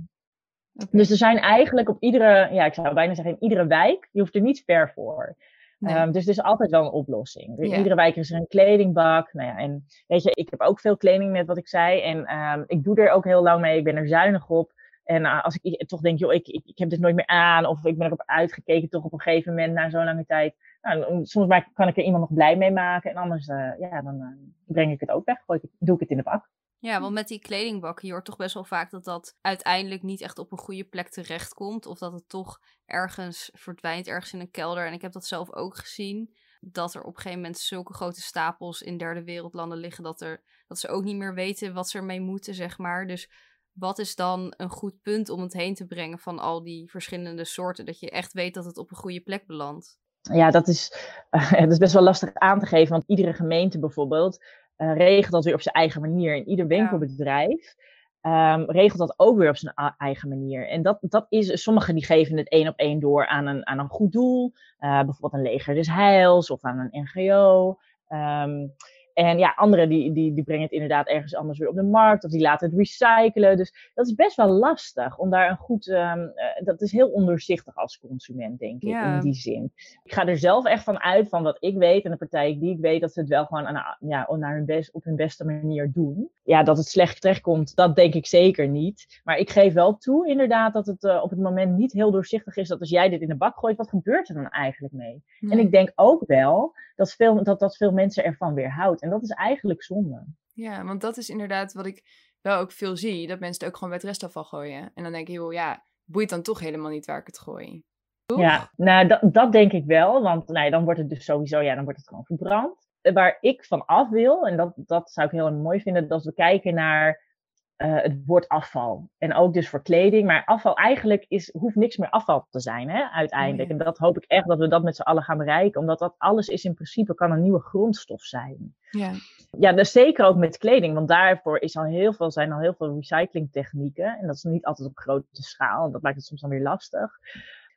Dus er zijn eigenlijk op iedere, ja, ik zou bijna zeggen in iedere wijk, je hoeft er niet ver voor. Nee. Ehm, dus er is altijd wel een oplossing. In Ja. iedere wijk is er een kledingbak. Nou ja, en weet je, ik heb ook veel kleding, net wat ik zei. En ehm, ik doe er ook heel lang mee. Ik ben er zuinig op. En eh, als ik toch denk, joh, ik, ik, ik heb dit nooit meer aan. Of ik ben erop uitgekeken toch op een gegeven moment na zo'n lange tijd. Nou, soms kan ik er iemand nog blij mee maken. En anders, eh, ja, dan eh, breng ik het ook weg. Gooi ik, doe ik het in de bak. Ja, want met die kledingbakken, je hoort toch best wel vaak dat dat uiteindelijk niet echt op een goede plek terechtkomt. Of dat het toch ergens verdwijnt, ergens in een kelder. En ik heb dat zelf ook gezien. Dat er op een gegeven moment zulke grote stapels in derde wereldlanden liggen. Dat, er, dat ze ook niet meer weten wat ze ermee moeten, zeg maar. Dus wat is dan een goed punt om het heen te brengen van al die verschillende soorten? Dat je echt weet dat het op een goede plek belandt. Ja, dat is, dat is best wel lastig aan te geven. Want iedere gemeente bijvoorbeeld eh, regelt dat weer op zijn eigen manier. En ieder winkelbedrijf ehm, regelt dat ook weer op zijn eigen manier. En dat, dat is, sommigen die geven het één op één door aan een, aan een goed doel. Eh, bijvoorbeeld een leger des heils of aan een NGO. Ehm, en ja, anderen die, die, die brengen het inderdaad ergens anders weer op de markt. Of die laten het recyclen. Dus dat is best wel lastig om daar een goed... ehm, eh, dat is heel ondoorzichtig als consument, denk ik, Ja. in die zin. Ik ga er zelf echt van uit van wat ik weet en de partij die ik weet, dat ze het wel gewoon aan, ja, naar hun best, op hun beste manier doen. Ja, dat het slecht terechtkomt, dat denk ik zeker niet. Maar ik geef wel toe inderdaad dat het eh, op het moment niet heel doorzichtig is dat als jij dit in de bak gooit, wat gebeurt er dan eigenlijk mee? En ik denk ook wel dat veel, dat, dat veel mensen ervan weerhoudt. En dat is eigenlijk zonde. Ja, want dat is inderdaad wat ik wel ook veel zie. Dat mensen het ook gewoon bij het restafval gooien. En dan denk ik, joh, ja, boeit dan toch helemaal niet waar ik het gooi. Ja, nou dat, dat denk ik wel. Want nou, ja, dan wordt het dus sowieso, ja, dan wordt het gewoon verbrand. Eh, Waar ik van af wil, en dat, dat zou ik heel mooi vinden, dat we kijken naar eh, het woord afval. En ook dus voor kleding. Maar afval eigenlijk is, hoeft niks meer afval te zijn, hè, uiteindelijk. En dat hoop ik echt dat we dat met z'n allen gaan bereiken. Omdat dat alles is in principe, kan een nieuwe grondstof zijn. Ja. Ja, dus zeker ook met kleding. Want daarvoor is al heel veel, zijn al heel veel recyclingtechnieken. En dat is niet altijd op grote schaal. Dat maakt het soms dan weer lastig.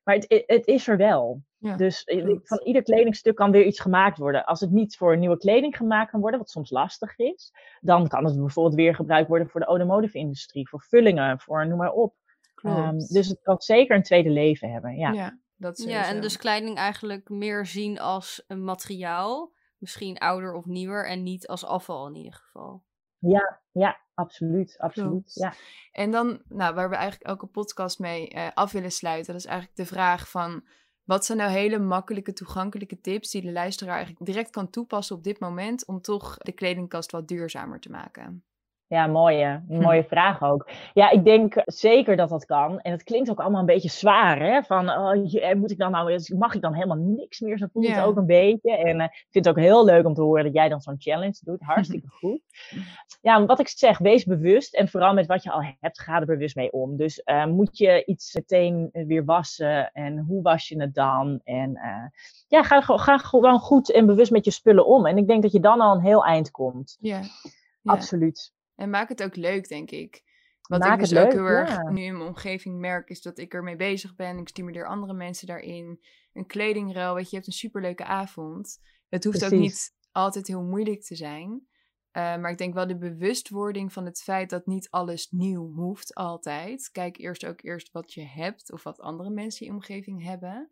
Maar het, het is er wel. Ja, dus eh, klopt. van ieder kledingstuk kan weer iets gemaakt worden. Als het niet voor nieuwe kleding gemaakt kan worden, wat soms lastig is, dan kan het bijvoorbeeld weer gebruikt worden voor de automotive-industrie, voor vullingen, voor noem maar op. Ehm, dus het kan zeker een tweede leven hebben. Ja, ja. dat is Ja, en dus kleding eigenlijk meer zien als een materiaal. Misschien ouder of nieuwer en niet als afval in ieder geval. Ja, ja absoluut. absoluut ja. En dan, nou, waar we eigenlijk elke podcast mee eh, af willen sluiten, dat is eigenlijk de vraag van, wat zijn nou hele makkelijke, toegankelijke tips die de luisteraar eigenlijk direct kan toepassen op dit moment om toch de kledingkast wat duurzamer te maken? Ja, mooie, mooie vraag ook. Ja, ik denk zeker dat dat kan. En het klinkt ook allemaal een beetje zwaar, hè? Van, oh, eh, moet ik dan nou, mag ik dan helemaal niks meer? Zo voelt het ook een beetje. En eh, ik vind het ook heel leuk om te horen dat jij dan zo'n challenge doet. Hartstikke goed. Ja, wat ik zeg, wees bewust. En vooral met wat je al hebt, ga er bewust mee om. Dus eh, moet je iets meteen weer wassen? En hoe was je het dan? En ja, ga, ga gewoon goed en bewust met je spullen om. En ik denk dat je dan al een heel eind komt. Ja. ja. Absoluut. En maak het ook leuk, denk ik. Wat Maak ik dus ook leuk, heel erg ja. nu in mijn omgeving merk, is dat ik ermee bezig ben. Ik stimuleer andere mensen daarin. Een kledingruil, weet je, je hebt een superleuke avond. Het hoeft ook niet altijd heel moeilijk te zijn. Eh, maar ik denk wel de bewustwording van het feit dat niet alles nieuw hoeft altijd. Kijk eerst ook eerst wat je hebt of wat andere mensen in je omgeving hebben.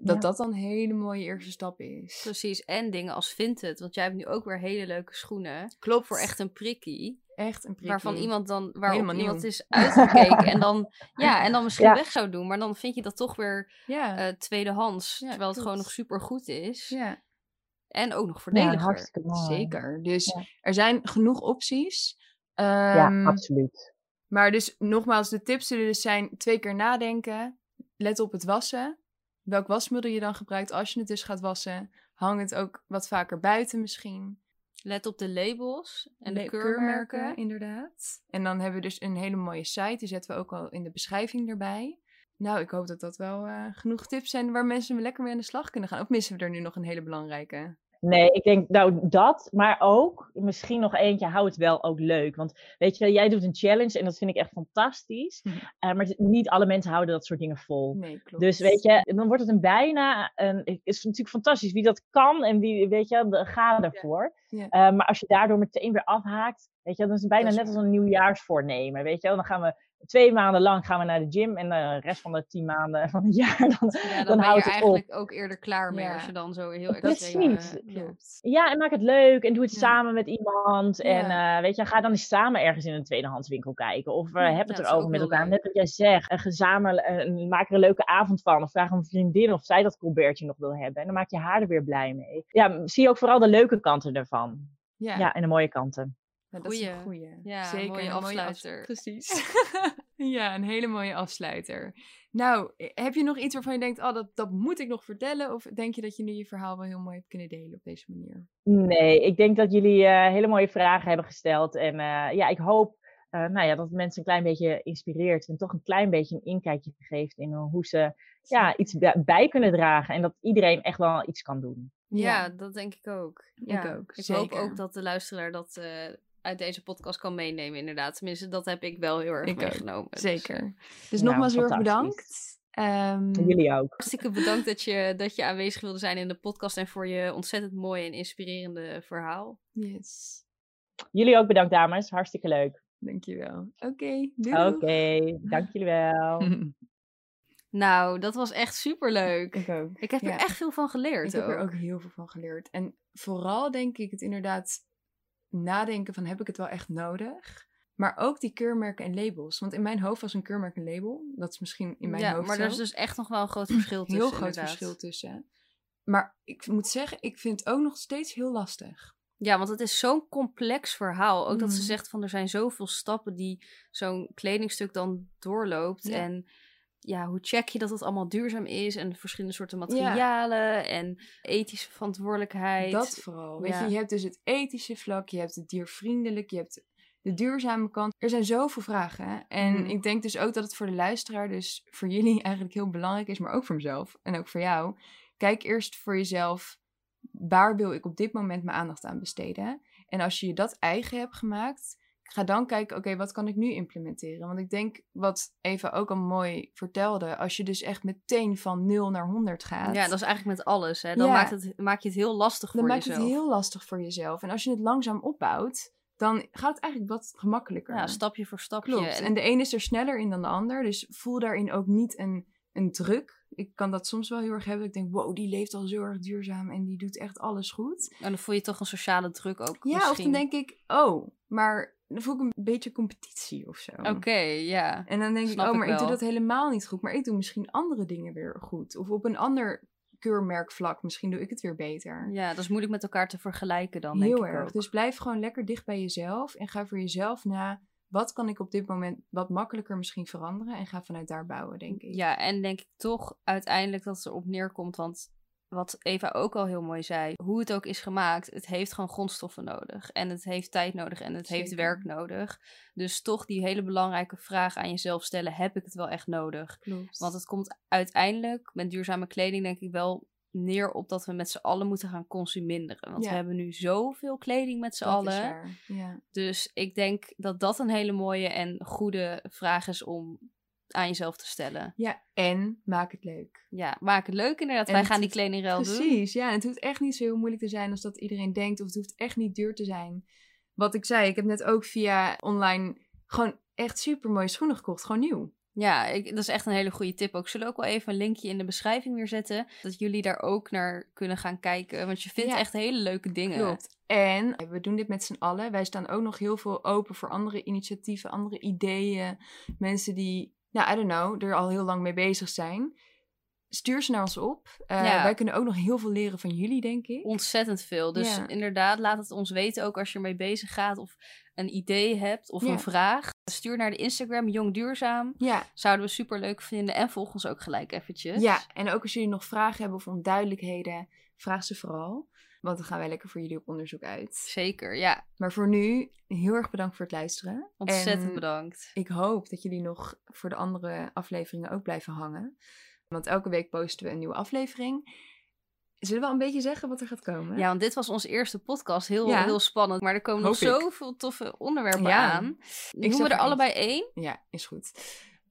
Dat Ja. dat dan een hele mooie eerste stap is. Precies, en dingen als Vinted. Want jij hebt nu ook weer hele leuke schoenen. Klopt. Voor echt een prikkie. echt een prikkie. Waarvan iemand dan, waarop Helemaal nieuw. iemand is uitgekeken. en dan, ja, en dan misschien Ja. weg zou doen. Maar dan vind je dat toch weer Ja, eh, tweedehands. Ja, terwijl het gewoon nog super goed is. ja. En ook nog Ja, voordeliger. hartstikke mooi. Zeker. Dus Ja. er zijn genoeg opties. Ja, Ehm, absoluut. maar dus nogmaals, de tips zullen dus zijn twee keer nadenken. Let op het wassen. Welk wasmiddel je dan gebruikt als je het dus gaat wassen. Hang het ook wat vaker buiten misschien. Let op de labels en de keurmerken. inderdaad. En dan hebben we dus een hele mooie site. Die zetten we ook al in de beschrijving erbij. Nou, ik hoop dat dat wel eh, genoeg tips zijn waar mensen lekker mee aan de slag kunnen gaan. Of missen we er nu nog een hele belangrijke? Nee, ik denk nou dat, maar ook misschien nog eentje, hou het wel ook leuk. Want weet je, jij doet een challenge en dat vind ik echt fantastisch. Mhm. Eh, maar niet alle mensen houden dat soort dingen vol. Nee, klopt. Dus weet je, dan wordt het een bijna, een, het is natuurlijk fantastisch wie dat kan en wie, weet je, de- ga ervoor. Ja. Eh, maar als je daardoor meteen weer afhaakt, weet je, dan is het bijna is net als een nieuwjaarsvoornemen, weet je. Dan gaan we twee maanden lang gaan we naar de gym en de rest van de tien maanden van het jaar, dan, Ja, dan, je houdt op. eigenlijk ook eerder klaar mee Ja. als je dan zo heel extreem... Precies. eh, ja. klopt. Ja, en maak het leuk en doe het samen met iemand. En eh, weet je, ga dan eens samen ergens in een tweedehandswinkel kijken. Of Ja, heb het erover met elkaar. leuk. Net wat jij zegt, een gezamenlijk, maak er een leuke avond van. Of vraag een vriendin of zij dat colbertje nog wil hebben. En dan maak je haar er weer blij mee. Ja, zie ook vooral de leuke kanten ervan. Ja, Ja, en de mooie kanten. Ja, dat is een Goeie. Ja, Zeker mooie een afsluiter. af- Precies. ja, een hele mooie afsluiter. Nou, eh, heb je nog iets waarvan je denkt, oh, dat, dat moet ik nog vertellen? Of denk je dat je nu je verhaal wel heel mooi hebt kunnen delen op deze manier? Nee, ik denk dat jullie eh, hele mooie vragen hebben gesteld. En eh, ja, ik hoop eh, nou ja, dat het mensen een klein beetje inspireert. En toch een klein beetje een inkijkje geeft in hoe ze ja, iets bij- kunnen dragen. En dat iedereen echt wel iets kan doen. Ja, dat denk ik ook. Ja. ook, Ik hoop ook dat de luisteraar dat eh, uit deze podcast kan meenemen, inderdaad. Tenminste, dat heb ik wel heel erg Ik meegenomen. Dus, Zeker. Dus Nou, nogmaals heel erg bedankt. Ehm, Jullie ook. Hartstikke bedankt dat je, dat je aanwezig wilde zijn in de podcast en voor je ontzettend mooie en inspirerende verhaal. Yes. Jullie ook bedankt, dames. Hartstikke leuk. Dankjewel. Oké, doei. Oké, dank jullie wel. Nou, dat was echt superleuk. Ik ook. Ik heb Ja. er echt veel van geleerd. Ik heb er ook heel veel van geleerd. En vooral denk ik het inderdaad nadenken van heb ik het wel echt nodig? Maar ook die keurmerken en labels. Want in mijn hoofd was een keurmerk een label. Dat is misschien in mijn ja, hoofd maar zo. er is dus echt nog wel een groot verschil tussen. heel groot inderdaad. verschil tussen. Maar ik moet zeggen, ik vind het ook nog steeds heel lastig. Ja, want het is zo'n complex verhaal. Ook dat ze Mhm. zegt van er zijn zoveel stappen die zo'n kledingstuk dan doorloopt. Ja. En ja, hoe check je dat het allemaal duurzaam is en verschillende soorten materialen en ethische verantwoordelijkheid. Dat vooral. Weet Ja. je, je hebt dus het ethische vlak, je hebt het diervriendelijk, je hebt de duurzame kant. Er zijn zoveel vragen. En Mhm. ik denk dus ook dat het voor de luisteraar, dus voor jullie eigenlijk heel belangrijk is, maar ook voor mezelf en ook voor jou. Kijk eerst voor jezelf, waar wil ik op dit moment mijn aandacht aan besteden? En als je je dat eigen hebt gemaakt, ga dan kijken, oké, wat kan ik nu implementeren? Want ik denk, wat Eva ook al mooi vertelde, als je dus echt meteen van 0 naar 100 gaat. Ja, dat is eigenlijk met alles. Hè. Dan Ja. maakt, het, maak je het heel lastig dan voor maakt jezelf. het heel lastig voor jezelf. En als je het langzaam opbouwt, dan gaat het eigenlijk wat gemakkelijker. Ja, stapje voor stapje. Klopt. En- En de een is er sneller in dan de ander. Dus voel daarin ook niet een, een druk. Ik kan dat soms wel heel erg hebben. Ik denk, wow, die leeft al zo erg duurzaam en die doet echt alles goed. en dan voel je toch een sociale druk ook Ja, misschien. of dan denk ik, oh, maar dan voel ik een beetje competitie of zo. Oké, ja. En dan denk Snap ik, oh, maar ik doe dat helemaal niet goed. Maar ik doe misschien andere dingen weer goed. Of op een ander keurmerkvlak, misschien doe ik het weer beter. Ja, dat is moeilijk met elkaar te vergelijken dan, denk Heel ik erg. ook. Dus blijf gewoon lekker dicht bij jezelf. En ga voor jezelf na, wat kan ik op dit moment wat makkelijker misschien veranderen. En ga vanuit daar bouwen, denk ik. Ja, en denk ik toch uiteindelijk dat het erop neerkomt, want wat Eva ook al heel mooi zei, hoe het ook is gemaakt, het heeft gewoon grondstoffen nodig. En het heeft tijd nodig en het heeft werk nodig. Dus toch die hele belangrijke vraag aan jezelf stellen, heb ik het wel echt nodig? Klopt. Want het komt uiteindelijk met duurzame kleding denk ik wel neer op dat we met z'n allen moeten gaan consuminderen. Want Ja. we hebben nu zoveel kleding met z'n allen. Ja. Dus ik denk dat dat een hele mooie en goede vraag is om aan jezelf te stellen. ja, en maak het leuk. Ja, maak het leuk inderdaad. En Wij gaan die kledingruil doen. Precies, ja. En het hoeft echt niet zo heel moeilijk te zijn als dat iedereen denkt. Of het hoeft echt niet duur te zijn. Wat ik zei, ik heb net ook via online gewoon echt super mooie schoenen gekocht. Gewoon nieuw. Ja, ik, dat is echt een hele goede tip ook. Zullen we ook wel even een linkje in de beschrijving weer zetten. Dat jullie daar ook naar kunnen gaan kijken. Want je vindt Ja. echt hele leuke dingen. Klopt. En we doen dit met z'n allen. Wij staan ook nog heel veel open voor andere initiatieven, andere ideeën. Mensen die, nou, I don't know, er al heel lang mee bezig zijn. Stuur ze naar ons op. Eh, Ja. Wij kunnen ook nog heel veel leren van jullie, denk ik. Ontzettend veel. Dus Ja. inderdaad, laat het ons weten ook als je ermee bezig gaat. Of een idee hebt of Ja. een vraag. Stuur naar de Instagram Jong Duurzaam. Ja, Zouden we super leuk vinden. En volg ons ook gelijk eventjes. ja, en ook als jullie nog vragen hebben of onduidelijkheden, vraag ze vooral. Want dan gaan wij lekker voor jullie op onderzoek uit. Zeker, ja. Maar voor nu, heel erg bedankt voor het luisteren. Ontzettend En bedankt. Ik hoop dat jullie nog voor de andere afleveringen ook blijven hangen. Want elke week posten we een nieuwe aflevering. Zullen we al een beetje zeggen wat er gaat komen? Ja, want dit was onze eerste podcast. Heel, Ja. heel spannend. Maar er komen nog ik. zoveel toffe onderwerpen Ja. aan. zeg Noemen we er er allebei één? Ja, is goed.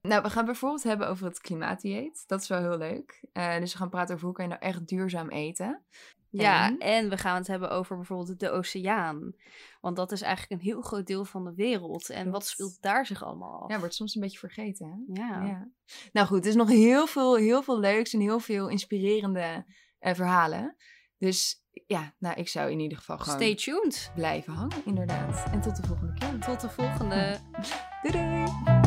Nou, we gaan bijvoorbeeld hebben over het klimaatdieet. Dat is wel heel leuk. Eh, dus we gaan praten over hoe kan je nou echt duurzaam eten. Ja, En? en we gaan het hebben over bijvoorbeeld de oceaan. Want dat is eigenlijk een heel groot deel van de wereld. En wat speelt daar zich allemaal af? Ja, wordt soms een beetje vergeten. Hè? Ja. Ja. Nou goed, er is nog heel veel, heel veel leuks en heel veel inspirerende eh, verhalen. Dus ja, nou, ik zou in ieder geval gewoon Stay tuned. blijven hangen, inderdaad. En tot de volgende keer. Tot de volgende. Doei doei!